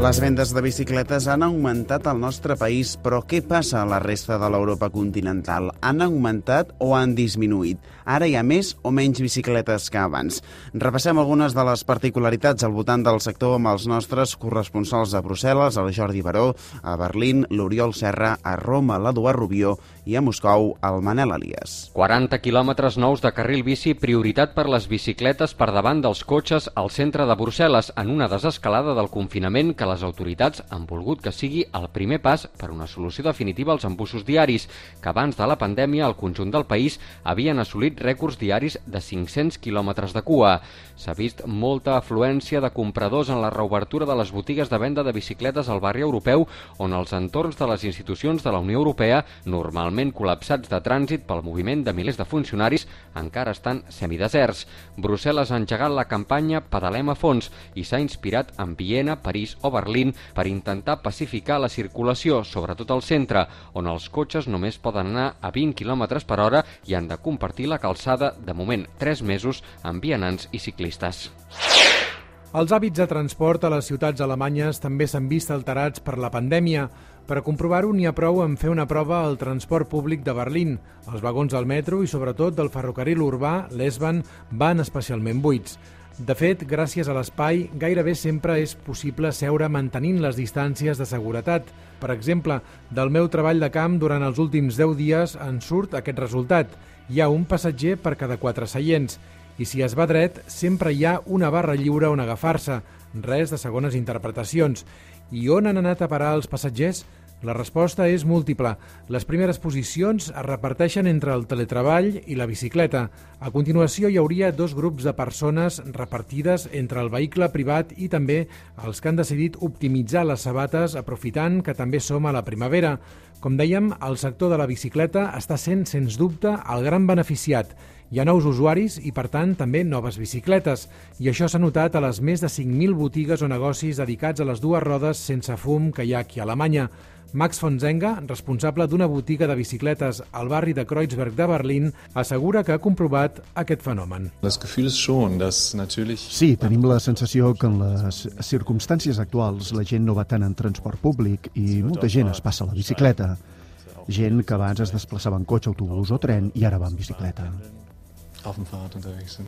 Les vendes de bicicletes han augmentat al nostre país, però què passa a la resta de l'Europa continental? Han augmentat o han disminuït? Ara hi ha més o menys bicicletes que abans? Repassem algunes de les particularitats al voltant del sector amb els nostres corresponsals a Brussel·les, el Jordi Baró, a Berlín, l'Oriol Serra, a Roma, l'Eduard Rubió i a Moscou, el Manel Elias. 40 quilòmetres nous de carril bici, prioritat per les bicicletes per davant dels cotxes al centre de Brussel·les, en una desescalada del confinament que les autoritats han volgut que sigui el primer pas per una solució definitiva als embussos diaris, que abans de la pandèmia al conjunt del país havien assolit rècords diaris de 500 quilòmetres de cua. S'ha vist molta afluència de compradors en la reobertura de les botigues de venda de bicicletes al barri europeu, on els entorns de les institucions de la Unió Europea, normalment col·lapsats de trànsit pel moviment de milers de funcionaris, encara estan semideserts. Brussel·les ha engegat la campanya Pedalem a fons i s'ha inspirat en Viena, París o Berlín per intentar pacificar la circulació, sobretot al centre, on els cotxes només poden anar a 20 km per hora i han de compartir la calçada, de moment 3 mesos, amb vianants i ciclistes. Els hàbits de transport a les ciutats alemanyes també s'han vist alterats per la pandèmia. Per comprovar-ho n'hi ha prou en fer una prova al transport públic de Berlín. Els vagons del metro i sobretot del ferrocarril urbà, l'Esban, van especialment buits. De fet, gràcies a l'espai, gairebé sempre és possible seure mantenint les distàncies de seguretat. Per exemple, del meu treball de camp durant els últims 10 dies en surt aquest resultat. Hi ha un passatger per cada quatre seients i si es va dret, sempre hi ha una barra lliure on agafar-se, res de segones interpretacions. I on han anat a parar els passatgers? La resposta és múltiple. Les primeres posicions es reparteixen entre el teletreball i la bicicleta. A continuació hi hauria dos grups de persones repartides entre el vehicle privat i també els que han decidit optimitzar les sabates aprofitant que també som a la primavera. Com dèiem, el sector de la bicicleta està sent, sens dubte, el gran beneficiat. Hi ha nous usuaris i, per tant, també noves bicicletes. I això s'ha notat a les més de 5.000 botigues o negocis dedicats a les dues rodes sense fum que hi ha aquí a Alemanya. Max Fonzenga, responsable d'una botiga de bicicletes al barri de Kreuzberg de Berlín, assegura que ha comprovat aquest fenomen. Sí, tenim la sensació que en les circumstàncies actuals la gent no va tant en transport públic i molta gent es passa a la bicicleta. Gent que abans es desplaçava en cotxe, autobús o tren i ara va en bicicleta.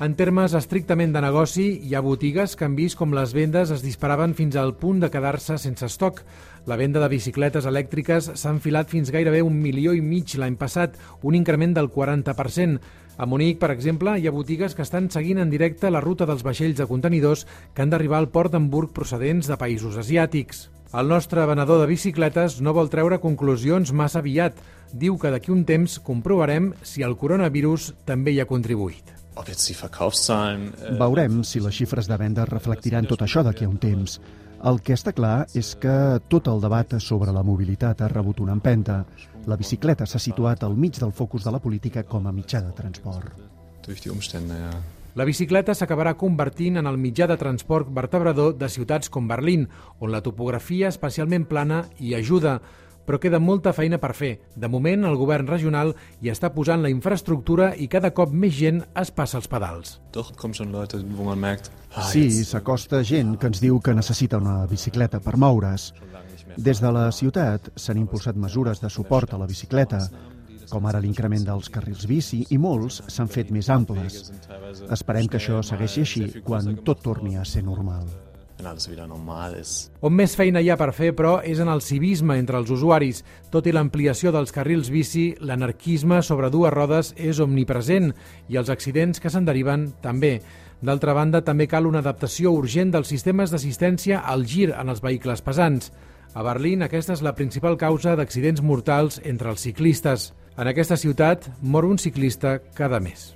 En termes estrictament de negoci, hi ha botigues que han vist com les vendes es disparaven fins al punt de quedar-se sense estoc. La venda de bicicletes elèctriques s'ha enfilat fins gairebé un milió i mig l'any passat, un increment del 40%. A Munic, per exemple, hi ha botigues que estan seguint en directe la ruta dels vaixells de contenidors que han d'arribar al port d'Hamburg procedents de països asiàtics. El nostre venedor de bicicletes no vol treure conclusions massa aviat. Diu que d'aquí un temps comprovarem si el coronavirus també hi ha contribuït. Veurem si les xifres de venda reflectiran tot això d'aquí a un temps. El que està clar és que tot el debat sobre la mobilitat ha rebut una empenta. La bicicleta s'ha situat al mig del focus de la política com a mitjà de transport. La bicicleta s'acabarà convertint en el mitjà de transport vertebrador de ciutats com Berlín, on la topografia especialment plana hi ajuda, però queda molta feina per fer. De moment, el govern regional hi està posant la infraestructura i cada cop més gent es passa els pedals. Sí, s'acosta gent que ens diu que necessita una bicicleta per moure's. Des de la ciutat s'han impulsat mesures de suport a la bicicleta, com ara l'increment dels carrils bici, i molts s'han fet més amples. Esperem que això segueixi així quan tot torni a ser normal. On més feina hi ha per fer, però, és en el civisme entre els usuaris. Tot i l'ampliació dels carrils bici, l'anarquisme sobre dues rodes és omnipresent i els accidents que se'n deriven també. D'altra banda, també cal una adaptació urgent dels sistemes d'assistència al gir en els vehicles pesants. A Berlín, aquesta és la principal causa d'accidents mortals entre els ciclistes. En aquesta ciutat mor un ciclista cada mes.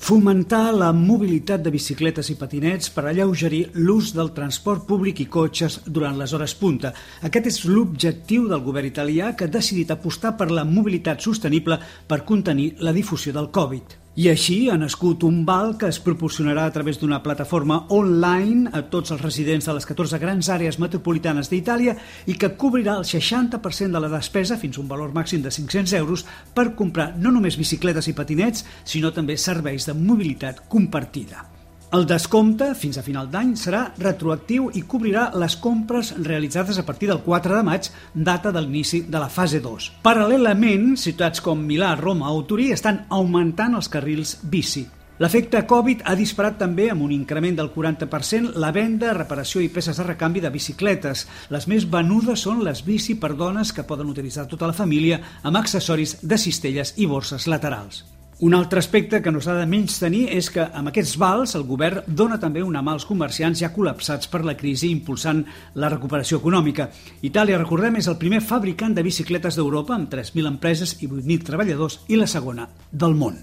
Fomentar la mobilitat de bicicletes i patinets per alleugerir l'ús del transport públic i cotxes durant les hores punta. Aquest és l'objectiu del govern italià que ha decidit apostar per la mobilitat sostenible per contenir la difusió del Covid. I així ha nascut un val que es proporcionarà a través d'una plataforma online a tots els residents de les 14 grans àrees metropolitanes d'Itàlia i que cobrirà el 60% de la despesa, fins a un valor màxim de 500 euros, per comprar no només bicicletes i patinets, sinó també serveis de mobilitat compartida. El descompte, fins a final d'any, serà retroactiu i cobrirà les compres realitzades a partir del 4 de maig, data de l'inici de la fase 2. Paral·lelament, ciutats com Milà, Roma o Turí estan augmentant els carrils bici. L'efecte Covid ha disparat també amb un increment del 40% la venda, reparació i peces de recanvi de bicicletes. Les més venudes són les bici per dones que poden utilitzar tota la família amb accessoris de cistelles i borses laterals. Un altre aspecte que no s'ha de menys tenir és que amb aquests vals el govern dona també una mà als comerciants ja col·lapsats per la crisi impulsant la recuperació econòmica. Itàlia, recordem, és el primer fabricant de bicicletes d'Europa amb 3.000 empreses i 8.000 treballadors i la segona del món.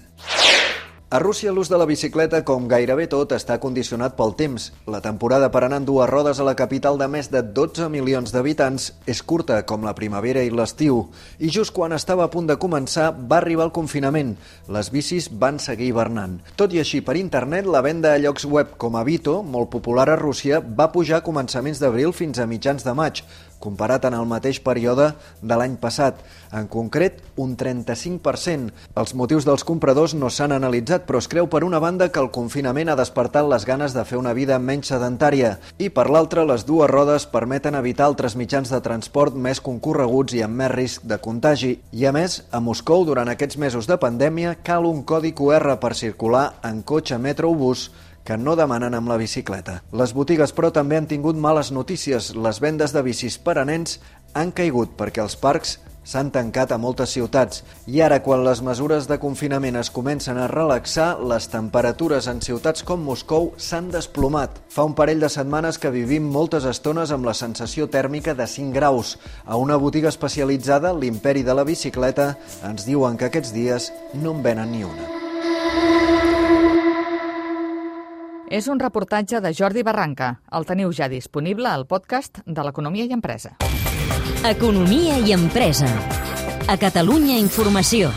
A Rússia l'ús de la bicicleta, com gairebé tot, està condicionat pel temps. La temporada per anar en dues rodes a la capital de més de 12 milions d'habitants és curta, com la primavera i l'estiu. I just quan estava a punt de començar, va arribar el confinament. Les bicis van seguir hivernant. Tot i així, per internet, la venda a llocs web com Avito, molt popular a Rússia, va pujar a començaments d'abril fins a mitjans de maig, comparat en el mateix període de l'any passat. En concret, un 35%. Els motius dels compradors no s'han analitzat, però es creu per una banda que el confinament ha despertat les ganes de fer una vida menys sedentària i per l'altra les dues rodes permeten evitar altres mitjans de transport més concorreguts i amb més risc de contagi. I a més, a Moscou, durant aquests mesos de pandèmia, cal un codi QR per circular en cotxe, metro o bus que no demanen amb la bicicleta. Les botigues, però, també han tingut males notícies. Les vendes de bicis per a nens han caigut perquè els parcs s'han tancat a moltes ciutats i ara quan les mesures de confinament es comencen a relaxar, les temperatures en ciutats com Moscou s'han desplomat. Fa un parell de setmanes que vivim moltes estones amb la sensació tèrmica de 5 graus. A una botiga especialitzada, l'Imperi de la Bicicleta, ens diuen que aquests dies no en venen ni una. És un reportatge de Jordi Barranca. El teniu ja disponible al podcast de l'Economia i Empresa. Economia i Empresa. A Catalunya Informació.